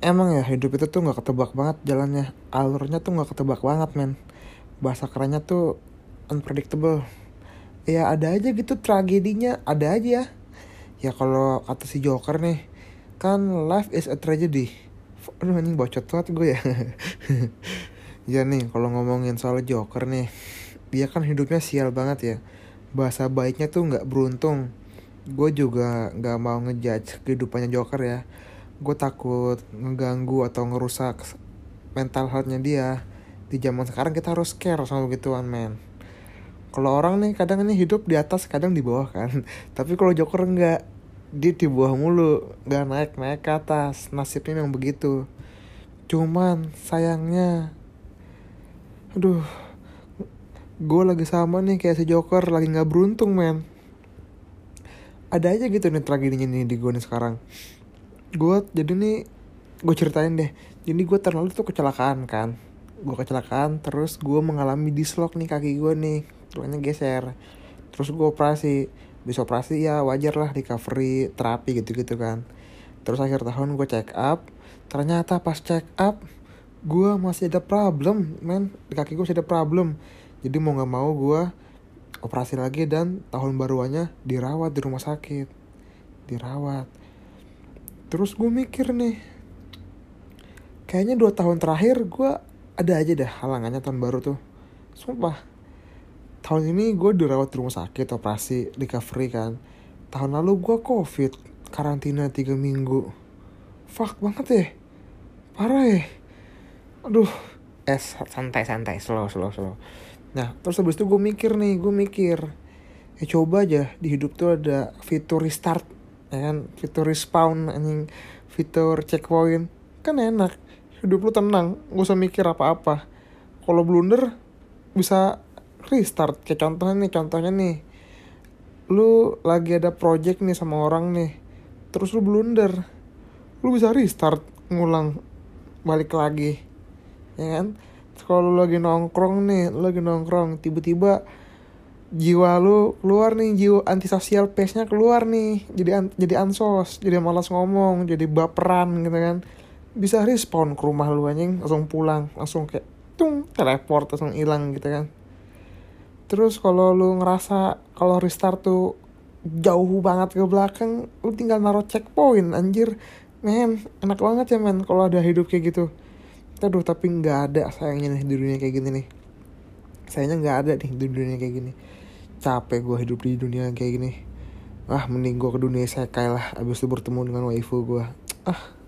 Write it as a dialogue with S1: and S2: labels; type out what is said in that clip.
S1: emang ya hidup itu tuh nggak ketebak banget jalannya. Alurnya tuh nggak ketebak banget men. Bahasa kerennya tuh unpredictable. Ya ada aja gitu tragedinya ada aja. Ya kalau kata si Joker nih kan life is a tragedy. Aduh anjing bocot banget gue ya. Ya nih kalau ngomongin soal Joker nih dia kan hidupnya sial banget ya. Bahasa baiknya tuh nggak beruntung. Gue juga nggak mau ngejudge kehidupannya Joker ya gue takut ngeganggu atau ngerusak mental healthnya dia. Di zaman sekarang kita harus care sama begituan men. Kalau orang nih kadang ini hidup di atas kadang di bawah kan. Tapi kalau Joker enggak dia di bawah mulu. Nggak naik naik ke atas. Nasibnya memang begitu. Cuman sayangnya aduh gue lagi sama nih kayak si Joker lagi nggak beruntung men. Ada aja gitu nih tragedinya nih di gue nih sekarang gue jadi nih gue ceritain deh. Jadi gue terlalu tuh kecelakaan kan. Gue kecelakaan terus gue mengalami dislok nih kaki gue nih. Tulangnya geser. Terus gue operasi. Bisa operasi ya wajar lah recovery terapi gitu gitu kan. Terus akhir tahun gue check up. Ternyata pas check up gue masih ada problem men. Di kaki gue masih ada problem. Jadi mau nggak mau gue operasi lagi dan tahun baruannya dirawat di rumah sakit. Dirawat terus gue mikir nih kayaknya dua tahun terakhir gue ada aja dah halangannya tahun baru tuh. Sumpah tahun ini gue dirawat di rumah sakit operasi recovery kan. Tahun lalu gue covid karantina tiga minggu. Fuck banget ya. Parah ya. Aduh. Eh santai santai. Slow slow slow. Nah terus habis itu gue mikir nih gue mikir ya coba aja di hidup tuh ada fitur restart ya kan? Fitur respawn anjing. Fitur checkpoint kan enak. Hidup lu tenang gak usah mikir apa-apa. Kalau blunder bisa restart. Kayak contohnya nih contohnya nih. Lu lagi ada project nih sama orang nih. Terus lu blunder. Lu bisa restart ngulang balik lagi. Ya kan? Kalau lagi nongkrong nih lagi nongkrong tiba-tiba jiwa lu keluar nih jiwa antisosial pace nya keluar nih. Jadi an jadi ansos jadi malas ngomong jadi baperan gitu kan. Bisa respawn ke rumah lu anjing langsung pulang langsung kayak tung teleport langsung hilang gitu kan. Terus kalau lu ngerasa kalau restart tuh jauh banget ke belakang lu tinggal naruh checkpoint anjir. Men enak banget ya men kalau ada hidup kayak gitu. Aduh tapi nggak ada sayangnya nih di dunia kayak gini nih. Sayangnya nggak ada nih di dunia kayak gini capek gue hidup di dunia kayak gini. Ah mending gue ke dunia saya lah abis itu bertemu dengan waifu gue ah